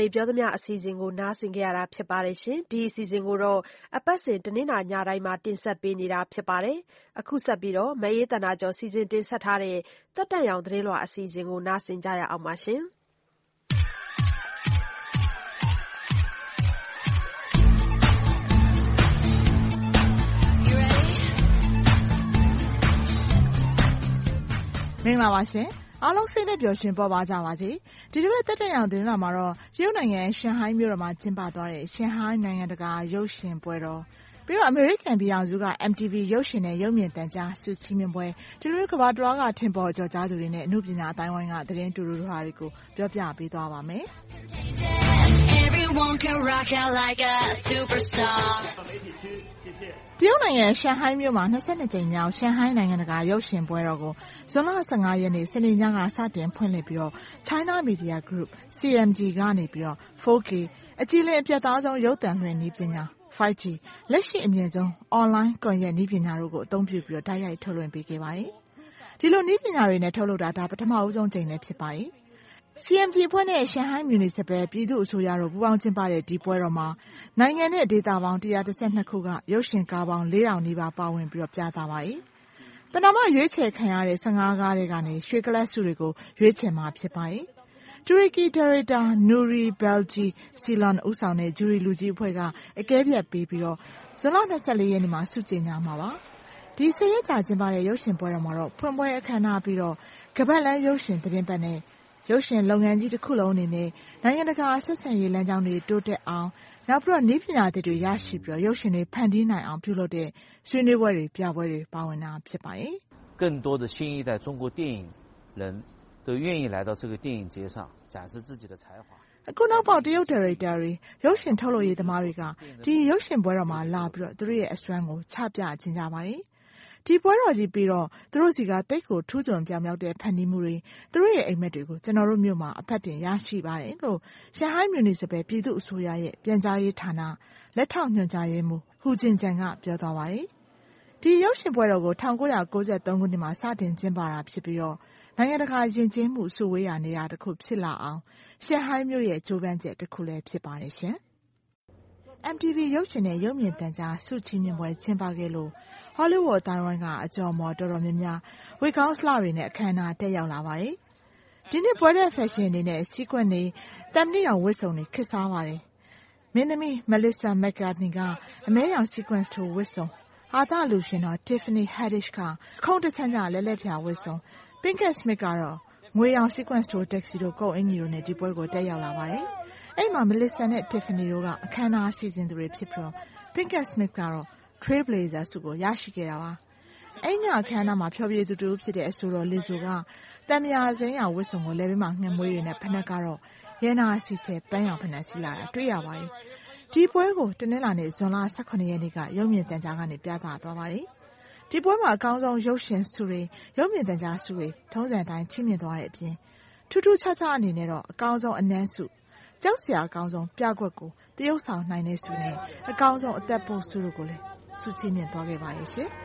တွေပြောသမျှအစီအစဉ်ကို နားဆင်ခဲ့ရတာဖြစ်ပါတယ်ရှင်။ဒီအစီအစဉ်ကိုတော့အပတ်စဉ် တနင်္လာညတိုင်းမှာ တင်ဆက်ပေးနေတာဖြစ်ပါတယ်။အခုဆက်ပြီးတော့မအေးသန္တာကျော် စီစဉ်တင်ဆက်ထားတဲ့ သက်တမ်းရောင် သတင်းလွှာအစီအစဉ်ကို နားဆင်ကြရအောင်ပါရှင်။မင်္ဂလာပါရှင် အားလုံး စိတ်နဲ့ပျော်ရွှင် ပေါ်ပါကြပါစေ ဒီတစ်ပတ် သက်တဲ့အောင် သတင်းလာမှာတော့ တရုတ်နိုင်ငံ ရှန်ဟိုင်းမြို့တော်မှာ ကျင်းပသွားတဲ့ ရှန်ဟိုင်း နိုင်ငံတကာ ရုပ်ရှင်ပွဲတော် ပြီးတော့ အမေရိကန်ပြည်အောင်စုက MTV ရုပ်ရှင်နဲ့ ရုပ်မြင်သံကြား ဆုချီးမြှင့်ပွဲ ဒီလိုကဘာတရကထင်ပေါ်ကျော်ကြားသူတွေနဲ့အမှုပညာအတိုင်းဝိုင်းက သတင်းတူတူဟာတွေကို ပြောပြပေးသွားပါမယ် Everyone can rock out like a superstar တရုတ်နိုင်ငံရှန်ဟိုင်းမြို့မှာ22ကြိမ်မြောက်ရှန်ဟိုင်းနိုင်ငံတကာရုပ်ရှင်ပွဲတော်ကိုဇွန်လ15ရက်နေ့စနေညကစတင်ဖွင့်လှစ်ပြီး China Media Group (CMG) ကနေ 4K အကြည်လင်အပြတ်သားဆုံးရုပ်သံလွှင့်နည်းပညာ 5G လက်ရှိအမြင့်ဆုံးအွန်လိုင်းကွန်ရက်နည်းပညာတို့ကိုအသုံးပြုပြီးတိုက်ရိုက်ထုတ်လွှင့်ပေးခဲ့ပါတယ်။ဒီလိုနည်းပညာတွေနဲ့ထုတ်လုပ်တာဒါပထမဦးဆုံးအကြိမ်လည်းဖြစ်ပါတယ်။ CMG အဖွဲ့နဲ့ရှန်ဟိုင်းမြူနီစပယ်ပြည်သူ့အစိုးရတို့ ပူးပေါင်းကျင်းပတဲ့ ဒီပွဲတော်မှာ နိုင်ငံနဲ့ ဒေသပေါင်းခုက ရုပ်ရှင်ကားပေါင်းနီးပါး ပါဝင်ပြသပါတယ်။ပဏာမ ရွေးချယ်ခံရတဲ့ကားထဲကနေ ရွှေကုလားဆုတွေကို ရွေးချယ်မှာ ဖြစ်ပါတယ်။တူရကီဒါရိုက်တာ Nuri Bilge Ceylan ဦးဆောင်တဲ့ ဂျူရီလူကြီးအဖွဲ့က အကဲဖြတ်ပေးပြီး ဇွန်လရက်နေ့မှာ ဆုကြေညာမှာပါ။ဒီရက်ကြာ ကျင်းပတဲ့ ရုပ်ရှင်ပွဲတော်မှာတော့ ဖွင့်ပွဲအခမ်းအနားပြီးတော့ ခါးပတ်လမ်း ရုပ်ရှင်သတင်းပတ်နဲ့ ရုပ်ရှင်လုပ်ငန်းကြီးတခုလုံးအနေနဲ့နိုင်ငံတကာဆက်ဆံရေးလမ်းကြောင်းတွေတိုးတက်အောင်နောက်ပြီးတော့နည်းပညာသစ်တွေရရှိပြီးရုပ်ရှင်တွေဖန်တီးနိုင်အောင်ပြုလုပ်တဲ့ဆွေးနွေးပွဲတွေပြပွဲတွေပါဝင်တာဖြစ်ပါတယ်။更多的新一代中国电影人都愿意来到这个电影节上展示自己的才华。အခုနောက်ပေါက်တရုတ်ဒါရိုက်တာတွေရုပ်ရှင်ထုတ်လုပ်ရေးသမားတွေကဒီရုပ်ရှင်ပွဲတော်မှာလာပြီးတော့သူတို့ရဲ့အစွမ်းကိုချပြခြင်းကြပါတယ်။ ဒီပွဲတော်ကြီးပြီးတော့ သူတို့ဆီက သိပ်ကို ထူးချွန်ပြောင်မြောက်တဲ့ ဖန်တီးမှုတွေ၊သူတို့ရဲ့ အိပ်မက်တွေကို ကျနော်တို့မြို့မှာ အဖတ်တင်ရရှိပါတယ်လို့ရှန်ဟိုင်းမြူနီစပယ်ပြည်သူ့အစိုးရရဲ့ ပြန်ကြားရေးဌာန လက်ထောက်ညွှန်ကြားရေးမှူးဟူကျင်ကျန်ကပြောသွားပါတယ်။ဒီရုပ်ရှင်ပွဲတော်ကို ၁၉၉၃ ခုနှစ်မှာ စတင်ကျင်းပတာဖြစ်ပြီးတော့ နိုင်ငံတကာယဉ်ကျေးမှု စုဝေးရာနေရာတခု ဖြစ်လာအောင်ရှန်ဟိုင်းမြို့ရဲ့ ကြိုးပမ်းချက်တခုလည်း ဖြစ်ပါတယ်ရှင်။ MTV ရုပ်ရှင်နဲ့ ရုပ်မြင်သံကြား ဆုချီးမြှင့်ပွဲ ကျင်းပခဲ့လို့ဟောလိဝုဒ်အသိုင်းအဝိုင်းက အကျော်အမော် တော်တော်များများ ဝတ်ခေါင်းလှတွေနဲ့ အခမ်းအနား တက်ရောက်လာပါတယ်။ဒီနှစ် ပွဲထွက်ဖက်ရှင်အနေနဲ့စည်းကွက်တွေ၊သံမဏိရောင်ဝတ်စုံတွေ ခေတ်စားပါတယ်။မင်းသမီး Melissa McCartney က အမည်းရောင် Sequins ထိုဝတ်စုံ၊အာသအလှူရှင်တော် Tiffany Haddish က ခုံးတချမ်းကျလဲလှယ်ဖျာဝတ်စုံ၊ Pinkett Smith ကတော့ ငွေရောင် Sequins ထို Tuxedo ကုတ်အင်္ကျီတို့နဲ့ ဒီပွဲကို တက်ရောက်လာပါတယ်။ အဲဒီမှာ Melissa နဲ့ Tiffany တို့က အခမ်းအနားစီစဉ်သူတွေဖြစ်ပြီး Pinkett Smith ကတော့ Trailblazer ဆုကို ရရှိခဲ့တာပါ။အဲဒီညအခမ်းအနားမှာ ဖျော်ဖြေသူတဦးဖြစ်တဲ့ အဆိုတော် Lizzo က သံပုရာစိမ်းရောင်ဝတ်စုံကို လည်ပင်းမှာ ငှက်မွေးတွေနဲ့ ဖိနပ်ကတော့ ရတနာစီချယ် ပန်းရောင်ဖိနပ်စီးလာတာ တွေ့ရပါတယ်။ဒီပွဲကို တနင်္လာနေ့ ဇွန်လရက်နေ့က ရုပ်မြင်သံကြားကနေ ပြသသွားပါတယ်။ဒီပွဲမှာ အကောင်းဆုံး ရုပ်ရှင်ဆုတွေ၊ရုပ်မြင်သံကြားဆုတွေ ထုံးစံအတိုင်း ချီးမြှင့်သွားတဲ့အပြင် ထူးထူးခြားခြားအနေနဲ့တော့ အကောင်းဆုံးအနံ့ဆု၊ ကြောက်စရာအကောင်းဆုံးပြကွက်ကို သရုပ်ဆောင်နိုင်တဲ့ဆုနဲ့ အကောင်းဆုံး အသက်ပို့ဆုတို့ကိုလည်း ဆုချီးမြှင့်သွားခဲ့ပါတယ်ရှင်။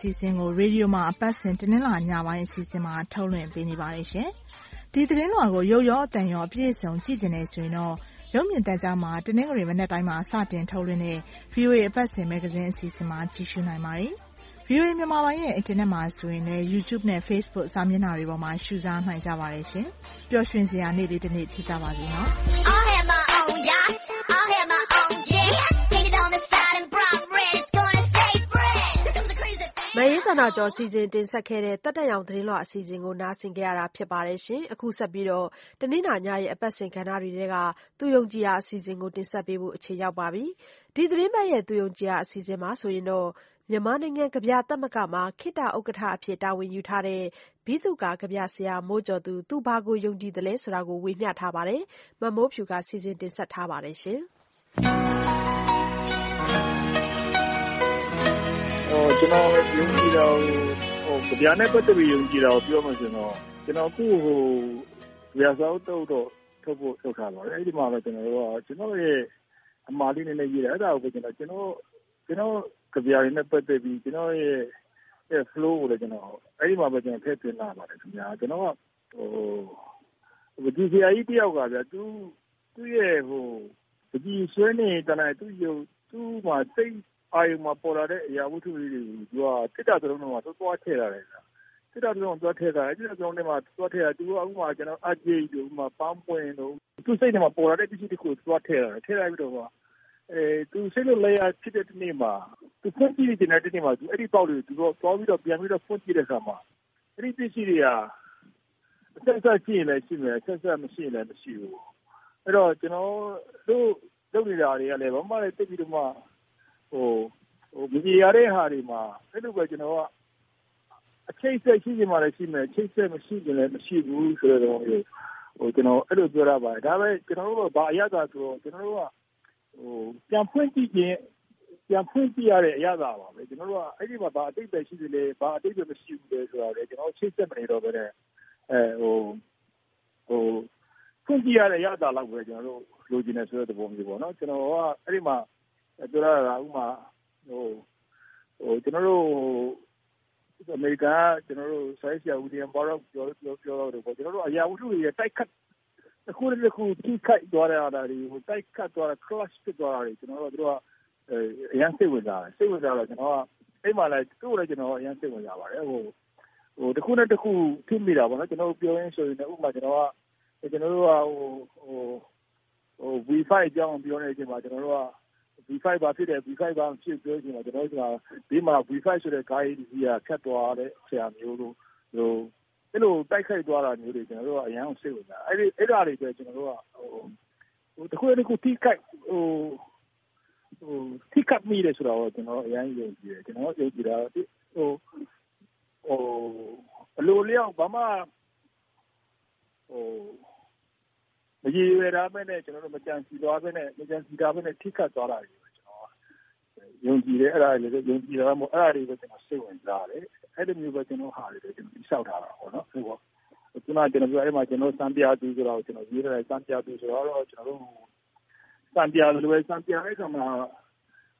အစီအစဉ်ကို ရေဒီယိုမှာ အပတ်စဉ် တနင်္လာညပိုင်း အစီအစဉ်မှာ ထုတ်လွှင့်ပေးနေပါတယ်ရှင်။ဒီသတင်းလွှာကို ရုပ်ရော အသံရော အပြည့်အစုံ ကြည့်ချင်တယ်ဆိုရင်တော့ ရုပ်မြင်သံကြားမှာ တနင်္ဂနွေ မနက်တိုင်းမှာ စတင်ထုတ်လွှင့်တဲ့ VOA အပတ်စဉ် မဂ္ဂဇင်းအစီအစဉ်မှာ ကြည့်ရှုနိုင်ပါတယ်။ VOA မြန်မာပိုင်းရဲ့ အင်တာနက်မှာဆိုရင်လည်း YouTube နဲ့ Facebook စာမျက်နှာတွေပေါ်မှာ ရှုစားနိုင်ကြပါတယ်ရှင်။ပျော်ရွှင်စရာ နေ့လေးတစ်နေ့ ဖြစ်ကြပါစေနော်။ မအေးသန္တာကျော် စီစဉ်တင်ဆက်ခဲ့တဲ့ သက်တမ်းရောင် သတင်းလွှာ အစီအစဉ်ကို နားဆင်ခဲ့ရတာ ဖြစ်ပါတယ်ရှင်။အခုဆက်ပြီးတော့တနင်္လာညရဲ့ အပတ်စဉ်ကဏ္ဍတွေထဲက သူယုံကြည်ရာ အစီအစဉ်ကို တင်ဆက်ပေးဖို့ အချိန်ရောက်ပါပြီ။ဒီသတင်းပတ်ရဲ့ သူယုံကြည်ရာ အစီအစဉ်မှာဆိုရင်တော့ မြန်မာနိုင်ငံ ကဗျာသမဂ္ဂမှာ ခေတ္တဥက္ကဋ္ဌအဖြစ် တာဝန်ယူထားတဲ့ ဗိသုကာ ကဗျာဆရာ မိုးကျော်သူ သူဘာကို ယုံကြည်သလဲဆိုတာကို ဝေမျှထားပါတယ်။မမိုးဖြူက စီစဉ်တင်ဆက်ထားပါတယ် တော်ယုံကြည်တာကိုကြပြနဲ့ပတ်သက်ပြီး ယုံကြည်တာကို ပြောမှဆိုတော့ ကျွန်တော် အခုဟိုကြပြစောက်တော့တော့ ထုတ်ဖို့ထုတ်ထားပါတယ် အဲ့ဒီမှာပဲကျွန်တော်တို့ကကျွန်တော်ရဲ့ အမှားလေး နည်းနည်းရေးတယ် အဲ့ဒါကိုပဲ ကျွန်တော်ကျွန်တော်ကျွန်တော်ကြပြရင်းနဲ့ ပတ်သက်ပြီး ကျွန်တော်ရဲ့ရဲ့ flow ကိုလည်းကျွန်တော်အဲ့ဒီမှာပဲကျွန်တော်ထည့်သွင်းလာပါတယ်ခင်ဗျာကျွန်တော်ကဟိုဟိုဒီဆရာကြီးတယောက်ကဗျာ သူသူ့ရဲ့ဟိုဒီဆွေးနေတနိုင်သူ့ယုံသူ့မှာစိတ် အာယုံမှာပေါ်လာတဲ့အရာဝတ္ထုလေးတွေကို သူကတစ်တာသုံးလုံးမှာသူသွားထည့်လာတယ်ဗျာစစ်တာတုံးသွားထည့်တာအဲ့ဒီတုံးထဲမှာ သွားထည့်တာသူကဥမာကျွန်တော်အကြေးတို့ဥမာပန်းပွင့်တို့ သူစိတ်ထဲမှာ ပေါ်လာတဲ့ ပစ္စည်းတစ်ခုသွားထည့်တာထည့်လိုက်ပြီးတော့အဲသူစိတ်လို့လဲရဖြစ်တဲ့နေ့မှာ သူဖွင့်ကြည့်တဲ့နေ့မှာသူအဲ့ဒီပေါက်လေးသူတော့သွားပြီးတော့ ပြန်ပြီးတော့ ဖွင့်ကြည့်တဲ့အခါမှာ အဲ့ဒီပစ္စည်းတွေက အဆက်ဆက်ကြည့်ရင်လည်း ရှိမယ်ဆက်ဆက်မရှိရင်လည်း မရှိဘူး အဲ့တော့ ကျွန်တော်တို့ လုပ်နေတာတွေကလည်း ဘာမှလည်းတိတ်ပြီးတော့မှဟိုဟို မကြီးရတဲ့ဟာတွေမှာ အဲ့လိုပဲ ကျွန်တော်က အချိတ်ဆက် ရှိနေမှလည်းရှိမယ် အချိတ်ဆက် မရှိရင်လည်း မရှိဘူးဆိုတော့ဟိုကျွန်တော် အဲ့လိုပြောရပါတယ် ဒါပဲကျွန်တော်တို့ကဘာအရသာဆိုတော့ ကျွန်တော်တို့ကဟိုပြန်ဖွင့်ကြည့်ခြင်းပြန်ဖွင့်ကြည့်ရတဲ့ အရသာပါပဲ ကျွန်တော်တို့က အဲ့ဒီမှာ ဘာအတိတ်ပဲရှိသေးလဲ ဘာအတိတ်ပဲမရှိဘူးလဲဆိုတာလေကျွန်တော်ချိတ်ဆက်မနေတော့ဘဲနဲ့အဲဟိုဟိုဖွင့်ကြည့်ရတဲ့ အရသာလောက်ပဲကျွန်တော်တို့လိုချင်တယ်ဆိုတဲ့ သဘောမျိုးပေါ့နော် ကျွန်တော်က အဲ့ဒီမှာ ပြောရတာဥမာဟိုဟိုကျွန်တော်တို့ အမေရိကန်ကကျွန်တော်တို့ဆိုင်းဆရာဦးဒီယံဘာတော့ပြောပြောပြောတော့ပေါ့ ကျွန်တော်တို့ အရာဝတ္ထုတွေတိုက်ခတ်တစ်ခုတစ်ခု ထိခိုက်သွားတဲ့အားတွေဟို တိုက်ခတ်သွားတဲ့ crush ဖြစ်သွားတာတွေကျွန်တော်တို့တို့က အရန်စိတ်ဝင်စားတယ် စိတ်ဝင်စားတော့ကျွန်တော်ကအဲ့မှာလည်း သူ့လည်း ကျွန်တော် အရန်စိတ်ဝင်စားပါတယ်ဟိုဟိုတစ်ခုနဲ့တစ်ခု ထိမိတာပေါ့နော် ကျွန်တော်ပြောရင်းဆိုရင်ဥပမာ ကျွန်တော်ကကျွန်တော်တို့ကဟိုဟိုဟို V5 အကြောင်း ပြောနေတဲ့အချိန်မှာ ကျွန်တော်တို့က V5 ပါဖြစ်တယ် V5 ပါဖြစ်ပြောချင်တာကျွန်တော်တို့ကဒီမှာ V5 ဆိုတဲ့ guide ကြီးကခတ်သွားတဲ့ဆရာမျိုးတို့ဟိုအဲ့လိုတိုက်ခိုက်သွားတာမျိုးတွေကျွန်တော်တို့ကအရန်စိတ်ဝင်စားအဲ့ဒီအဲ့ဒါတွေပဲကျွန်တော်တို့ကဟိုဟိုတခုတခုထိခိုက်ဟိုဟိုထိခိုက်မိတယ်ဆိုတော့ကျွန်တော်အရန်ယုံကြည်တယ်ကျွန်တော်ယုံကြည်တာဟိုဟိုအလိုလျောက်ဘာမှဟို မရည်ရွယ်တာပဲနဲ့ ကျွန်တော်တို့ မကြံစီသွားပဲနဲ့မကြံစီတာပဲနဲ့ ထိခတ်သွားတာတွေကျွန်တော်ယုံကြည်တယ် အဲ့ဒါတွေလည်းယုံကြည်တာမို့အဲ့ဒါတွေပဲကျွန်တော်စိတ်ဝင်စားတယ် အဲ့ဒီမျိုးပဲ ကျွန်တော်ဟာတွေလည်းကျွန်တော်စောက်ထားတာပေါ့နော်ဟုတ်ပါခုနက ကျွန်တော်ပြောအဲ့မှာကျွန်တော်စံပြသူဆိုတော့ကျွန်တော်ရေးရတယ် စံပြသူဆိုတော့ကျွန်တော်တို့စံပြလိုပဲ စံပြတဲ့ခါမှာ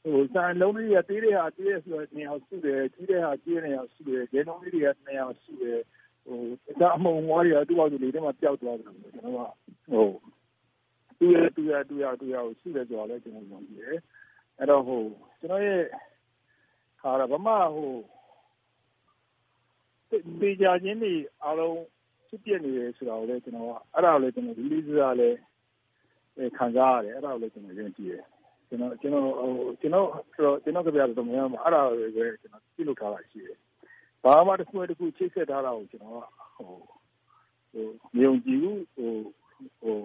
ဟိုစံလုံးလေးရတေးတဲ့ဟာတေးရဆိုတော့နေအောင်စုတယ် ကြီးတဲ့ဟာ ကြီးနေအောင်စုတယ်ဂျဲလုံးလေးတွေကနေအောင်စုတယ်ဟိုဒါအမုံဝါးရတူအောင်ဒီလေးထဲမှာ ပျောက်သွားတယ်ကျွန်တော်က ဟိုတူရတူရတူရတူရကိုရှိတယ်ဆိုတော့လည်းကျွန်တော်ယုံကြည်တယ်အဲ့တော့ဟိုကျွန်တော်ရဲ့ခါရဗမာဟိုဒီကြချင်းဒီအားလုံးဖြစ်ပြနေတယ်ဆိုတော့လည်းကျွန်တော်ကအဲ့ဒါလည်းကျွန်တော်ဒီလေးစားလည်းခံစားရတယ်အဲ့ဒါလည်းကျွန်တော်ယုံကြည်တယ်ကျွန်တော်ကျွန်တော်ဟိုကျွန်တော်ဆိုတော့ကျွန်တော်ကြပြတော့မရမှာအဲ့ဒါလည်းပဲကျွန်တော်ပြုလုပ်ထားတာရှိတယ်ဘာမှတစ်ခုတစ်ခုချိတ်ဆက်ထားတာကိုကျွန်တော်ကဟိုဟိုမြုံကြည့်ဘူးဟို ဟို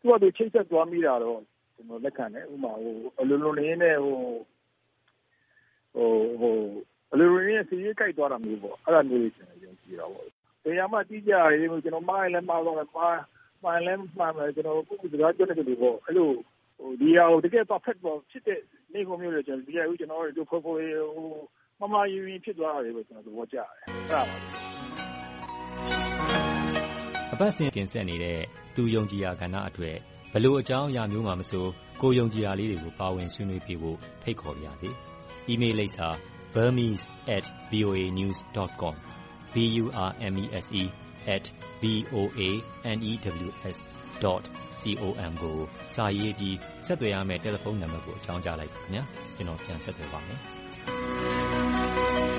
သူကသူချိတ်ဆက်သွားမိတာတော့ကျွန်တော်လက်ခံတယ်ဥမာဟိုအလိုလိုနေနဲ့ဟိုဟိုဟိုအလိုလိုနေစီရေးကြိုက်သွားတာမျိုးပေါ့အဲ့ဒါမျိုးလေးကျွန်တော်ယုံကြည်တာပေါ့တရားမှတိကျရတယ်ကျွန်တော်မိုင်းလည်းမှားတော့မှားမိုင်းလည်းမှားမယ်ကျွန်တော်ကိုယ်ကစကားပြောနေတယ်ပေါ့အဲ့လိုဟိုဒီဟာကိုတကယ် perfect ပေါ့ဖြစ်တဲ့နေကုန်မျိုးတွေကျွန်တော်ဒီဟာကိုကျွန်တော်တို့ဖိုးဖိုးဟိုမမယဉ်ဖြစ်သွားတယ်ပဲကျွန်တော်သဘောကျတယ်အဲ့ဒါပါ အပတ်စဉ်တင်ဆက်နေတဲ့ သူယုံကြည်ရာကဏ္ဍအတွက်ဘလို့အကြောင်းအရာမျိုးမှမဆို ကိုယုံကြည်ရာလေးတွေကို ပါဝင်ဆွေးနွေးပြဖို့ ဖိတ်ခေါ်ပါရစေ။ email လိပ်စာ burmese@voanews.com b u r m e s e @ v o a n e w s .com ကို စာရေးပြီး ဆက်သွယ်ရမယ့် တယ်လီဖုန်းနံပါတ်ကို အကြောင်းကြားလိုက်ပါခင်ဗျာကျွန်တော် ပြန်ဆက်သွယ်ပါမယ်